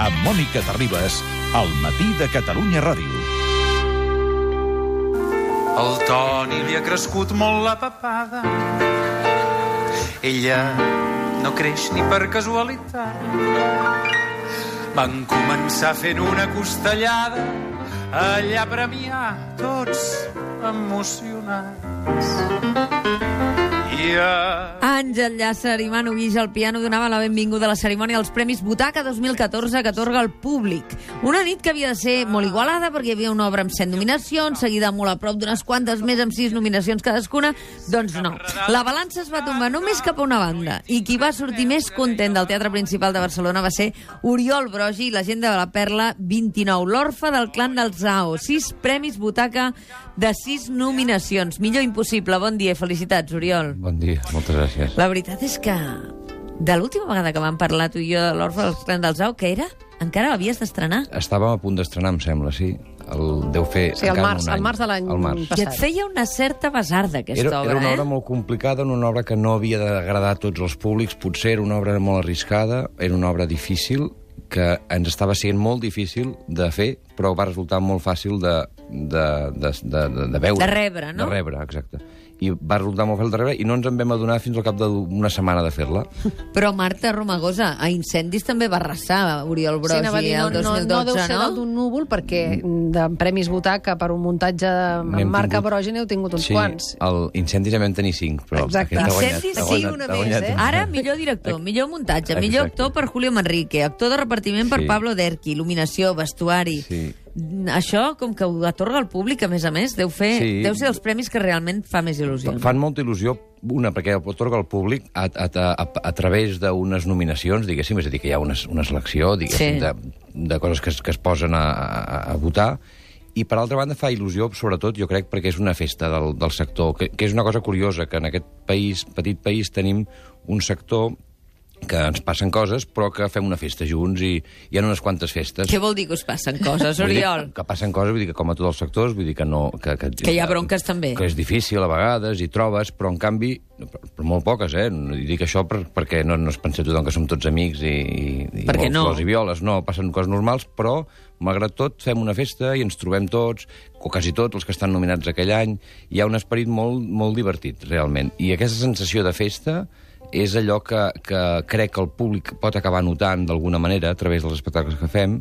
amb Mònica Terribas, al matí de Catalunya Ràdio. Al Toni li ha crescut molt la papada. Ella no creix ni per casualitat. Van començar fent una costellada, allà a tots emocionats. I a... Àngel Llàcer i Manu Guix al piano donava la benvinguda a la cerimònia dels Premis Butaca 2014 que atorga el públic. Una nit que havia de ser molt igualada perquè hi havia una obra amb 100 nominacions, seguida molt a prop d'unes quantes més amb 6 nominacions cadascuna. Doncs no. La balança es va tombar només cap a una banda i qui va sortir més content del Teatre Principal de Barcelona va ser Oriol Brogi, la gent de la Perla 29, l'orfa del clan del Zao. 6 Premis Butaca de 6 nominacions. Millor impossible. Bon dia i felicitats, Oriol. Bon dia, moltes gràcies. La veritat és que de l'última vegada que vam parlar tu i jo de l'Orfe del Clan del Zau, que era? Encara l'havies d'estrenar? Estàvem a punt d'estrenar, em sembla, sí. El deu fer Sí, al encara març, un any. al març de l'any passat. I et feia una certa besarda, aquesta Era, obra, era una eh? obra molt complicada, una obra que no havia d'agradar a tots els públics, potser era una obra molt arriscada, era una obra difícil, que ens estava sent molt difícil de fer, però va resultar molt fàcil de, de, de, de, de, de veure. De rebre, no? De rebre, exacte. I va resultar molt fàcil de rebre i no ens en vam adonar fins al cap d'una setmana de fer-la. Però Marta Romagosa, a Incendis també va arrasar Oriol Brogi Sí, dir, no, el no, 2012, no deu ser no? d'un núvol, perquè de Premis Butaca per un muntatge N'hem marca tingut- Brogi n'heu tingut uns sí, quants. el Incendis en vam tenir cinc, però Exacte. aquest ha guanyat. Incendis sí, guanyat, una ha més, guanyat eh? Ara, millor director, millor muntatge, Exacte. millor actor per Julio Manrique, actor de repartiment per Sí. Pablo Derqui, il·luminació, vestuari... Sí. Això, com que ho atorga el públic, a més a més, deu, fer, Sí. deu ser els premis que realment fa més il·lusió. Fan molta il·lusió, una, perquè el otorga al públic a, a, a, a través d'unes nominacions, diguéssim, és a dir, que hi ha una, una selecció, diguéssim, Sí. de, de coses que, es- que es posen a, a, a votar, i per altra banda fa il·lusió, sobretot, jo crec, perquè és una festa del, del sector, que, que és una cosa curiosa, que en aquest país, petit país, tenim un sector que ens passen coses, però que fem una festa junts i hi ha unes quantes festes. Què vol dir que us passen coses, dir Oriol? Que passen coses, vull dir que com a tots els sectors, vull dir que no... Que, que, Que hi ha bronques també. Que és difícil a vegades, i trobes, però en canvi, però molt poques, eh? No dic això per, perquè no, no es pensa tothom que som tots amics i, i, i Perquè molt no. flors i violes, no, passen coses normals, però malgrat tot fem una festa i ens trobem tots, o quasi tots els que estan nominats aquell any, hi ha un esperit molt, molt divertit, realment. I aquesta sensació de festa és allò que, que crec que el públic pot acabar notant d'alguna manera a través dels espectacles que fem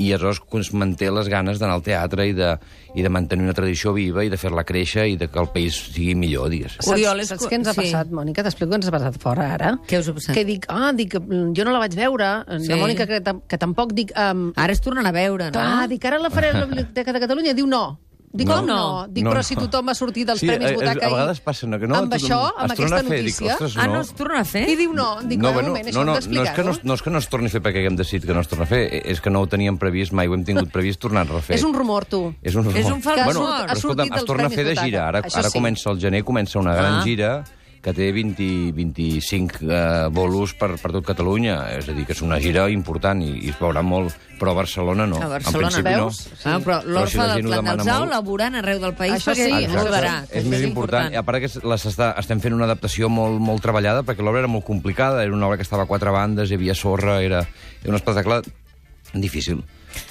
i aleshores es manté les ganes d'anar al teatre i de, i de mantenir una tradició viva i de fer-la créixer i de que el país sigui millor, digues. Oriol, és saps, què ens ha sí. passat, Mònica? T'explico què ens ha passat fora, ara. Què us ha passat? Que dic, ah, dic, jo no la vaig veure. Sí. La Mònica, que, que tampoc dic... Um, Ara es tornen a veure, no? ah, dic, ara la faré a la Biblioteca de Catalunya. Diu no. Dic, No, com no? no. Dic, No, però no. si tothom va sortir dels Sí, Premis eh, Butaca a vegades passa, no, que no, amb això, amb aquesta a fer, dic, notícia... ostres, Ah, no. no es torna a fer? I diu no. Dic, no, un moment, no, hem no, no, és que no, no és que no es torni a fer perquè haguem decidit que no es torna a fer, és que no ho teníem previst, mai ho hem tingut previst tornar-ho a fer. És un rumor, tu. És un, És un falso bueno, rumor. però, escolta'm, es torna a fer de gira. Ara, Butaca, ara sí. comença el gener, comença una gran Ah. gira que té 20, 25 eh, bolos per, per tot Catalunya. És a dir, que és una gira important i, i es veurà molt, però a Barcelona no. A Barcelona, en principi veus? no. Ah, però Però si del clan del Zau molt- la veuran arreu del país Això sí, es això rodarà. sí. És més important. I a part que les està, estem fent una adaptació molt, molt treballada perquè l'obra era molt complicada, era una obra que estava a quatre bandes, hi havia sorra, era, era un espectacle difícil.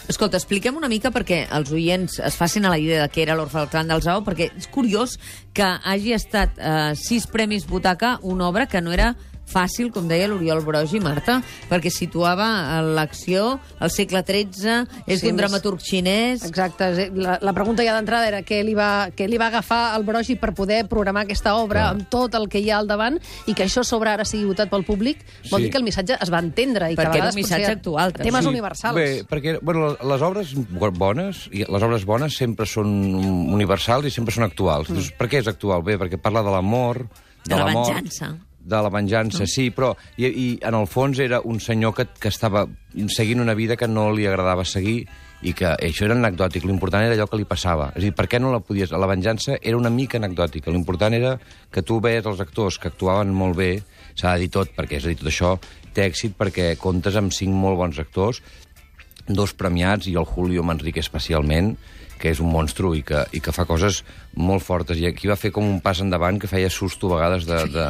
Escolta, expliquem una mica perquè els oients es facin a la idea de què era l'Orfe del Clan del Zao, perquè és curiós que hagi estat eh, sis premis Butaca, una obra que no era fàcil, com deia l'Oriol Brogi, Marta, perquè situava eh, l'acció al segle XIII, és Sí, d'un dramaturg xinès... Exacte. La, la pregunta ja d'entrada era què li, va, què li va agafar el Brogi per poder programar aquesta obra Clar. amb tot el que hi ha al davant i que això sobre ara sigui votat pel públic vol Sí. dir que el missatge es va entendre. I Perquè que a vegades missatge potser hi ha actual, també. Temes Sí. universals. Bé, perquè bueno, les obres bones, i les obres bones sempre són universals i sempre són actuals. Mm. Dius, per què és actual? Bé, perquè parla de l'amor, de, De la la mort, venjança. De la venjança, sí, però... I, I en el fons era un senyor que, que estava seguint una vida que no li agradava seguir i que això era anecdòtic, l'important era allò que li passava. És a dir, per què no la podies... La venjança era una mica anecdòtica, l'important era que tu veies els actors que actuaven molt bé, s'ha de dir tot, perquè és a dir, tot això té èxit perquè comptes amb cinc molt bons actors, dos premiats, i el Julio Manrique especialment, que és un monstru i que, i que fa coses molt fortes. I aquí va fer com un pas endavant que feia susto a vegades de... de...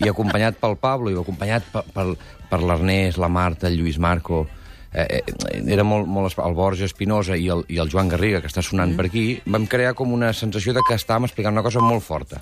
I acompanyat pel Pablo, i acompanyat per, per, per l'Ernest, la Marta, el Lluís Marco, eh, eh, era molt, molt... El Borja Espinosa i el, i el Joan Garriga, que està sonant Mm. per aquí, vam crear com una sensació de que estàvem explicant una cosa molt forta.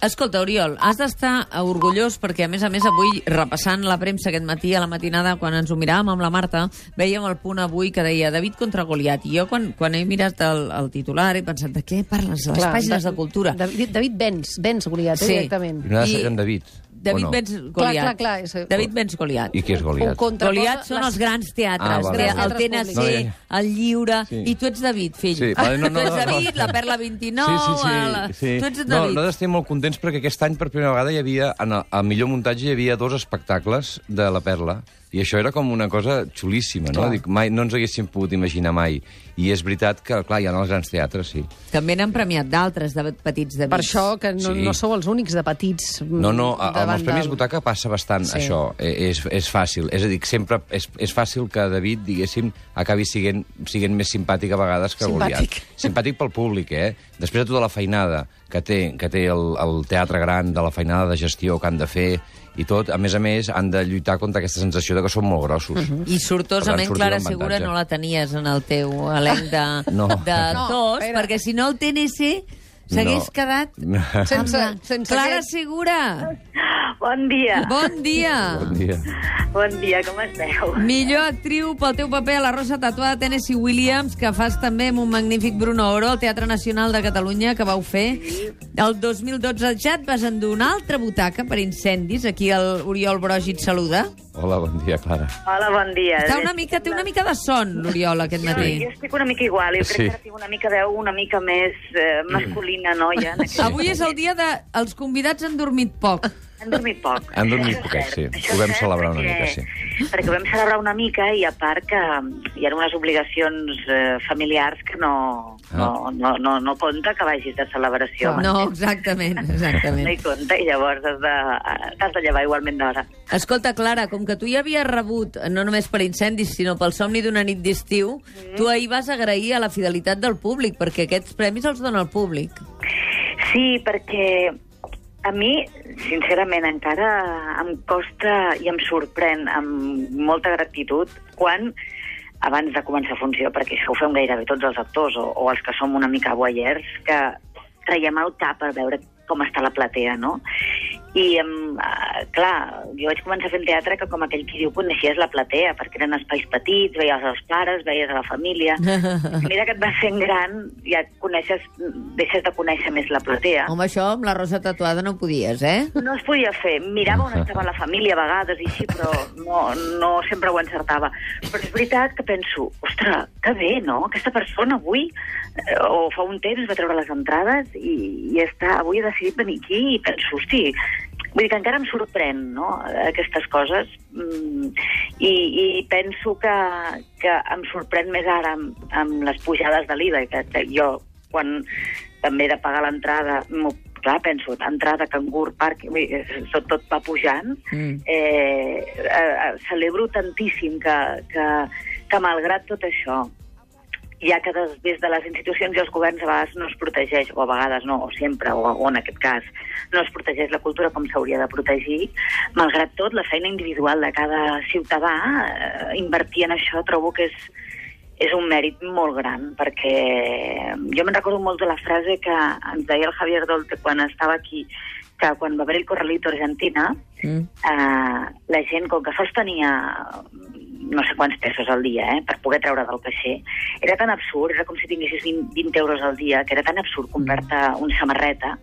Escolta, Oriol, has d'estar orgullós perquè, a més a més, avui, repassant la premsa aquest matí, a la matinada, quan ens ho miràvem amb la Marta, veiem el punt avui que deia David contra Goliat. I jo, quan, quan he mirat el, el titular, he pensat, de què parles? A les Clar, pàgines da- de cultura. David, David Benz, Benz Goliat, eh, Sí. directament. I de I- David. David no? Clar, Goliat. clar, clar, és- David Benz Goliat. I qui és Goliat? Un contra- Goliat són els grans teatres, Ah, vale, el TNC, No, ja, ja. el Lliure, Sí. i tu ets David, fill. Sí, vale, no, no, tu ets no, no. David, la Perla 29, sí, sí, sí, la... sí. tu ets No, David. nosaltres estem molt contents perquè aquest any per primera vegada hi havia, en el, al millor muntatge hi havia dos espectacles de la Perla i això era com una cosa xulíssima, no? Clar. Dic, mai, no ens haguéssim pogut imaginar mai. I és veritat que, clar, hi ha els grans teatres, sí. També n'han premiat d'altres, de petits Davids. Per això que no, Sí. no sou els únics de petits. mm, No, no, a- amb els Premis del- Butaca passa bastant Sí. això, eh, és, és fàcil. És a dir, que sempre és, és fàcil que David, diguéssim, acabi siguent, siguent més simpàtic a vegades que Simpàtic. Goliat. Simpàtic pel públic, eh? Després de tota la feinada que té, que té el, el teatre gran, de la feinada de gestió que han de fer i tot, a més a més, han de lluitar contra aquesta sensació de que són molt grossos. I sortosament, Per tant, Clara sortirà en Segura, no la tenies en el teu elenc de, No. d'actors, No, era- perquè si no el TNC s'hagués No. quedat... Sense, amb la- sense Clara aquest- Segura, Bon dia. bon dia. Bon dia. Bon dia, com esteu? Millor actriu pel teu paper a La Rosa Tatuada, Tennessee Williams, que fas també amb un magnífic Bruno Oro, al Teatre Nacional de Catalunya, que vau fer. El 2012 ja et vas endur una altra butaca per incendis. Aquí el Oriol Brogi et saluda. Hola, bon dia, Clara. Hola, bon dia. Està una mica, té una mica de son, l'Oriol, aquest Jo, matí. jo estic una mica igual, jo crec Sí. que ara tinc una mica veu una mica més eh, masculina, noia. en aquest Avui és el dia de... Els convidats han dormit poc. Han dormit poc. Han dormit poquet, cert, sí. Ho vam celebrar una mica, sí. Perquè vam celebrar una mica i a part que hi ha unes obligacions eh, familiars que no, no, no, no, no compta que vagis de celebració. No, exactament, No hi exactament. compta i llavors has de, t'has de llevar igualment d'hora. Escolta, Clara, com que tu ja havies rebut, no només per incendis, sinó pel somni d'una nit d'estiu, tu ahir vas agrair a la fidelitat del públic, perquè aquests premis els dona el públic. Sí, perquè a mi, sincerament, encara em costa i em sorprèn amb molta gratitud quan abans de començar funció, perquè això ho fem gairebé tots els actors o, o els que som una mica voyeurs, que traiem el cap per veure com està la platea, no? I, um, uh, clar, jo vaig començar fent teatre que, com aquell qui diu, coneixies la platea, perquè eren espais petits, veies els pares, veies a la família... Mira que et vas fent gran, ja coneixes, deixes de conèixer més la platea. Home, això amb la rosa tatuada no podies, eh? No es podia fer. Mirava on estava la família a vegades i així, però no, no sempre ho encertava. Però és veritat que penso, ostres, que bé, no? Aquesta persona avui, eh, o fa un temps, va treure les entrades i, i està, avui ha decidit venir aquí i penso, hosti, vull dir que encara em sorprèn, no?, aquestes coses. Mm, i, I penso que, que em sorprèn més ara amb, amb les pujades de l'IVA, que, que jo, quan també he de pagar l'entrada, clar, penso, entrada, cangur, parc, tot, tot va pujant. Mm. Eh, eh, eh, celebro tantíssim que, que, que malgrat tot això, ja que des, des de les institucions i els governs a vegades no es protegeix, o a vegades no, o sempre, o, o en aquest cas, no es protegeix la cultura com s'hauria de protegir, malgrat tot, la feina individual de cada ciutadà, eh, invertir en això trobo que és, és un mèrit molt gran, perquè jo me'n recordo molt de la frase que ens deia el Javier Dolte quan estava aquí, que quan va haver el Corralito a Argentina, Mm. eh, la gent, com que sols tenia no sé quants pesos al dia, eh, per poder treure del caixer, era tan absurd, era com si tinguessis 20, 20 euros al dia, que era tan absurd comprar-te una samarreta,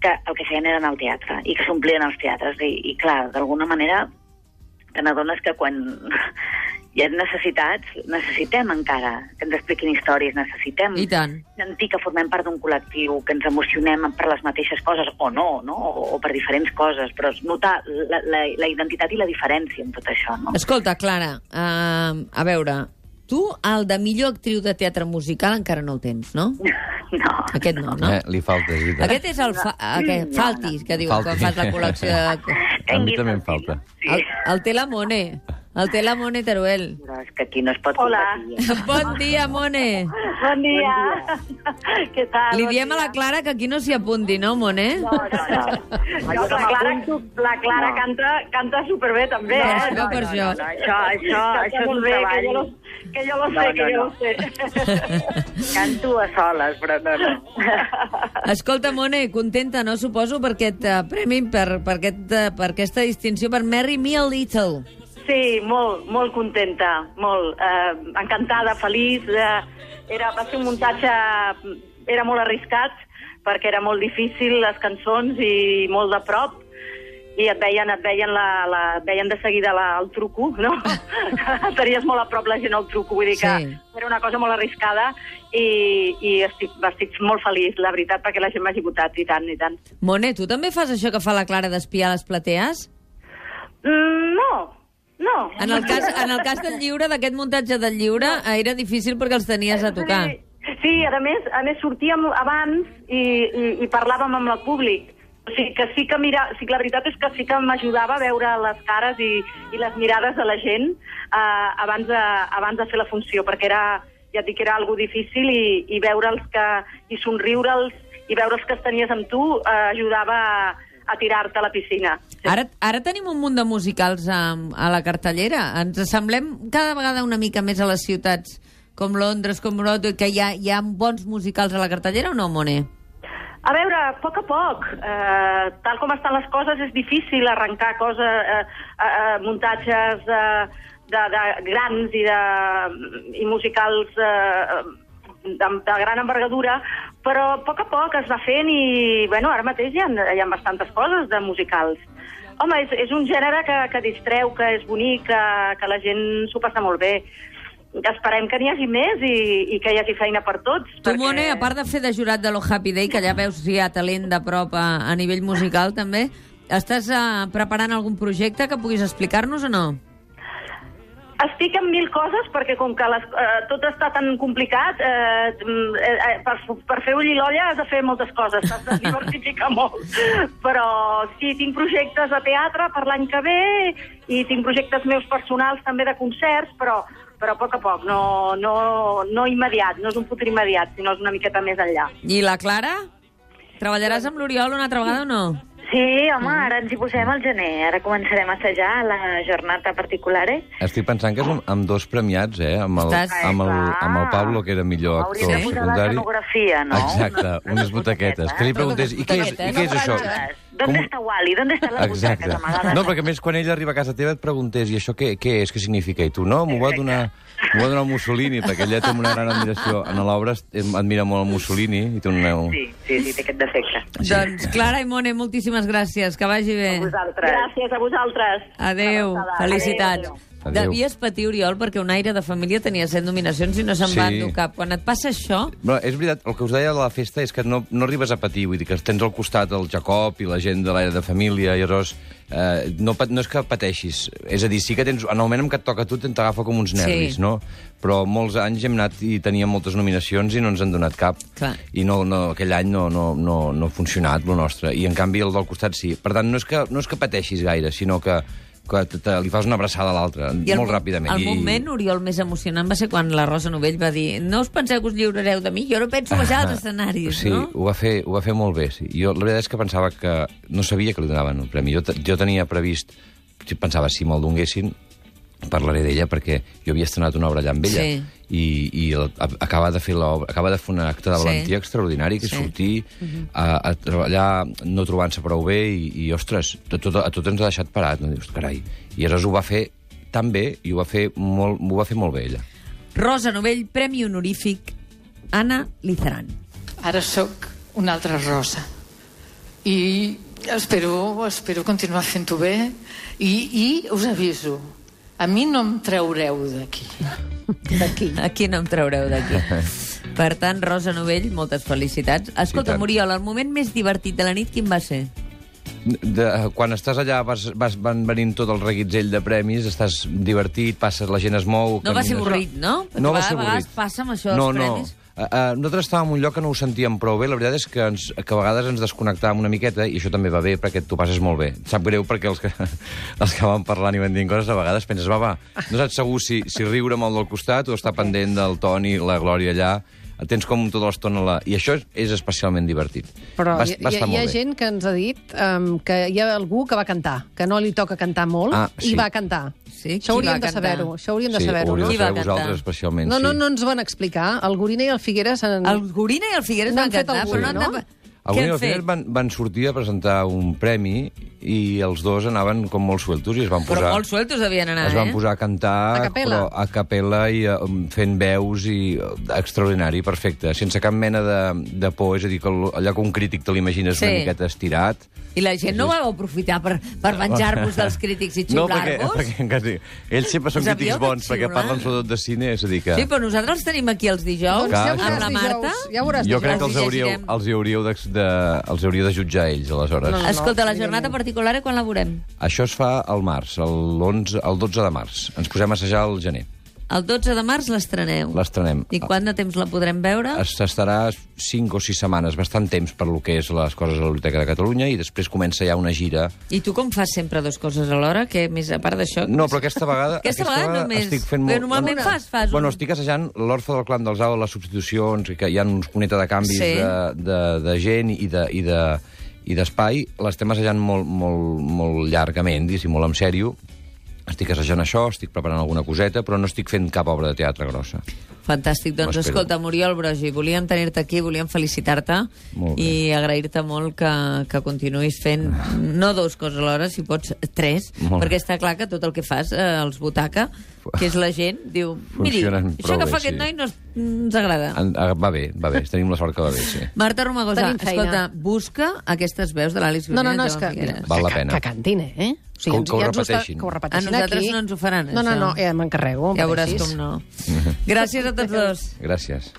que el que feien era anar al teatre, i que s'omplien els teatres. I, i clar, d'alguna manera, te n'adones que quan hi ha necessitats, necessitem encara que ens expliquin històries, necessitem I tant. sentir que formem part d'un col·lectiu, que ens emocionem per les mateixes coses, o no, no? O, o per diferents coses, però notar la, la, la identitat i la diferència en tot això, no? Escolta, Clara, uh, a veure, tu el de millor actriu de teatre musical encara no el tens, no? No. Aquest no, no? Eh, li falta, és veritat. Aquest és el fa aquest, No, Faltis, que diuen Falti. quan fas la col·lecció de... A mi també em falta. Sí. El, el té la Moné. El té la Mone Teruel. Però és que aquí no es pot Hola. competir. Bon dia, Mone. Bon dia. Què tal? Li Bon diem a dia. la Clara que aquí no s'hi apunti, no, Mone? No, no, no. no la Clara, la Clara canta, canta superbé, també, Per eh? això, per això. No, això, això, Canta això és molt un bé, que jo lo, que jo lo No, sé, que no, jo no. lo sé. Canto a soles, però no, no. Escolta, Mone, contenta, no, suposo, per aquest uh, premi, per, per, aquest, uh, per aquesta distinció, per Marry Me a Little. Sí, molt, molt contenta, molt. Eh, encantada, feliç. Eh, era, va ser un muntatge... Era molt arriscat, perquè era molt difícil, les cançons, i molt de prop. I et veien, et veien, la, la, et veien de seguida la, el truco, no? Tenies molt a prop la gent al truco, vull dir que Sí. era una cosa molt arriscada i, i estic, estic molt feliç, la veritat, perquè la gent m'hagi votat, i tant, i tant. Mone, tu també fas això que fa la Clara d'espiar les platees? Mm, no, no. En el cas, en el cas del lliure, d'aquest muntatge del lliure, era difícil perquè els tenies a tocar. Sí, sí a més, a més sortíem abans i, i, i parlàvem amb el públic. O sigui, que sí que mira, sí que la veritat és que sí que m'ajudava a veure les cares i, i les mirades de la gent eh, abans, de, abans de fer la funció, perquè era, ja et dic, era algo difícil i, i veure'ls que, i somriure'ls i veure'ls que els tenies amb tu eh, ajudava a, a tirar-te a la piscina. Ara, ara tenim un munt de musicals a, a la cartellera. Ens assemblem cada vegada una mica més a les ciutats com Londres, com Broadway, que hi ha, hi ha bons musicals a la cartellera o no, Moné? A veure, a poc a poc, eh, tal com estan les coses, és difícil arrencar coses, eh, eh, muntatges eh, de, de grans i, de, i musicals eh, de, de gran envergadura, però a poc a poc es va fent i, bueno, ara mateix hi ha, hi ha bastantes coses de musicals. Home, és, és un gènere que, que distreu, que és bonic, que, que la gent s'ho passa molt bé. Esperem que n'hi hagi més i, i que hi hagi feina per tots. Tu, Moné, a part de fer de jurat de lo Happy Day, que allà veus si hi ha talent de prop a, a nivell musical, també, estàs uh, preparant algun projecte que puguis explicar-nos o no? Estic en mil coses perquè com que les, eh, tot està tan complicat, eh, mm, eh, per, per fer ull i l'olla has de fer moltes coses, has de diversificar molt. Però sí, tinc projectes de teatre per l'any que ve i tinc projectes meus personals també de concerts, però, però a poc a poc, no, no, no immediat, no és un futur immediat, sinó és una miqueta més enllà. I la Clara? Treballaràs amb l'Oriol una altra vegada o no? Sí, home, ara ens hi posem al gener. Ara començarem a assajar la jornada particular, eh? Estic pensant que és un, amb dos premiats, eh? Amb el, Estàs- amb el, amb el Pablo, que era millor Hauríem actor de posar secundari. l'escenografia, no? Exacte, Unes- butaquetes. butaquetes. Que li preguntés, i què és, i què és això? ¿Dónde está Wally? ¿Dónde están las Exacte. amagadas? No, perquè a més quan ella arriba a casa teva et preguntés i això què, què és, què significa? I tu, no, m'ho va donar m'ho va donar el Mussolini, perquè ella té una gran admiració. En l'obra admira molt el Mussolini i té una... Sí, sí, sí, té aquest defecte. Doncs, Clara i Moné, moltíssimes gràcies. Que vagi bé. Vosaltres. Gràcies a vosaltres. Adéu. Adéu. Felicitats. Adéu. Adéu. Devies patir, Oriol, perquè un aire de família tenia set nominacions i no se'n Sí. va endur cap. Quan et passa això... Però és veritat, el que us deia de la festa és que no, no arribes a patir, vull dir que tens al costat el Jacob i la gent de l'aire de família, i llavors eh, no, no és que pateixis, és a dir, sí que tens, en el moment en què et toca a tu t'agafa com uns nervis, Sí. no? Però molts anys hem anat i teníem moltes nominacions i no ens han donat cap. Clar. I no, no, aquell any no, no, no, no ha funcionat, el nostre. I en canvi el del costat sí. Per tant, no és que, no és que pateixis gaire, sinó que, que te, te, li fas una abraçada a l'altre, el, molt mo- ràpidament. El I- moment, Oriol, més emocionant va ser quan la Rosa Novell va dir no us penseu que us lliurareu de mi, jo no penso baixar als escenaris, Sí, no? ho va, fer, ho va fer molt bé, sí. Jo la veritat és que pensava que... No sabia que li donaven el premi. Jo, jo tenia previst... Pensava, si me'l donguessin, parlaré d'ella, perquè jo havia estrenat una obra allà amb ella. Sí. I, i el, a- acaba de fer l'obra, acaba de fer un acte de Sí. valentia extraordinari, que és Sí. sortir a, a treballar no trobant-se prou bé i, i ostres, a tot, a tot ens ha deixat parat. No? Dius, carai. I aleshores ho va fer tan bé i ho va fer molt, ho va fer molt bé ella. Rosa Novell, Premi Honorífic, Anna Lizaran. Ara sóc una altra rosa. I espero, espero continuar fent-ho bé. I, I us aviso, a mi no em traureu d'aquí. D'aquí. Aquí no em traureu d'aquí. Per tant, Rosa Novell, moltes felicitats. Escolta, tant. Muriol, el moment més divertit de la nit, quin va ser? De, quan estàs allà vas, vas, van venint tot el reguitzell de premis, estàs divertit, passes, la gent es mou... No va ser camines- avorrit, no? Perquè No va a ser vegades avorrit. passa amb això dels no, premis. No, Uh, uh, nosaltres estàvem en un lloc que no ho sentíem prou bé. La veritat és que, ens, que a vegades ens desconnectàvem una miqueta i això també va bé perquè tu passes molt bé. Et sap greu perquè els que, els que van parlant i van dient coses a vegades penses, va, va, no saps segur si, si riure amb el del costat o estar pendent del Toni, la Glòria allà. El tens com tota l'estona... La... I això és, especialment divertit. Però va, hi, va hi, hi ha gent que ens ha dit um, que hi ha algú que va cantar, que no li toca cantar molt, Ah, i sí. va cantar. Sí, això hauríem va de cantar? saber-ho. Això hauríem de Sí, saber-ho, no? de Qui va vosaltres especialment. No, no, sí. no ens van explicar. El Gorina i el Figueres... En... El Gorina i el Figueres No van cantar, però no han no? Avui al final van, van sortir a presentar un premi i els dos anaven com molt sueltos i es van posar... Però molt sueltos devien anar, es van eh? posar a cantar A capella. però a capella i uh, fent veus i uh, extraordinari, perfecte, sense cap mena de, de por, és a dir, que allò que un crític te l'imagines Sí. una miqueta estirat. I la gent no va aprofitar per, per venjar-vos dels crítics i No, perquè, xiular-vos? perquè quasi, ells sempre són crítics bons, perquè parlen sobretot de cine, és a dir que... Sí, però nosaltres els tenim aquí els dijous, Doncs ja amb la Marta. Ja veuràs jo crec que els hauríeu, els hauríeu de, de, els hauríeu de jutjar ells, aleshores. No, no. Escolta, la jornada particular, quan la veurem? Això es fa al març, el, 11, el 12 de març. Ens posem a assajar al gener. El 12 de març l'estreneu. L'estrenem. I quant de temps la podrem veure? Es estarà 5 o 6 setmanes, bastant temps per lo que és les coses a la Biblioteca de Catalunya, i després comença ja una gira. I tu com fas sempre dues coses alhora? Que més a part d'això... No, però aquesta vegada... Aquesta vegada només- Estic fent Però molt... normalment bueno, fas- fas Bueno, un- estic assajant l'Orfa del Clan dels Au, les substitucions, que hi ha uns cuneta de canvis Sí. de, de, de gent i de, i de, i d'espai. L'estem assajant molt, molt, molt llargament, diguéssim, molt en sèrio. Estic assajant això, estic preparant alguna coseta, però no estic fent cap obra de teatre grossa. Fantàstic. Doncs escolta, Muriel Brogi, volíem tenir-te aquí, volíem felicitar-te bé. i agrair-te molt que, que continuïs fent no dos coses alhora, si pots tres, Molt bé. perquè està clar que tot el que fas, eh, els butaca, que és la gent, diu, miri, això que bé, fa aquest sí. noi no ens agrada. En, ah, va bé, va bé, tenim la sort que va bé, sí. Marta Romagosa, escolta, busca aquestes veus de l'Àlex No, no, no, i és que, Figueres. Val la que, pena. que cantin, eh? O Que ho- ens- que ho està- repeteixin. Que ho repeteixin A nosaltres aquí. no ens ho faran, No, no, això. no, ja m'encarrego. Ja veuràs com no. Gràcies a tots dos. Gràcies.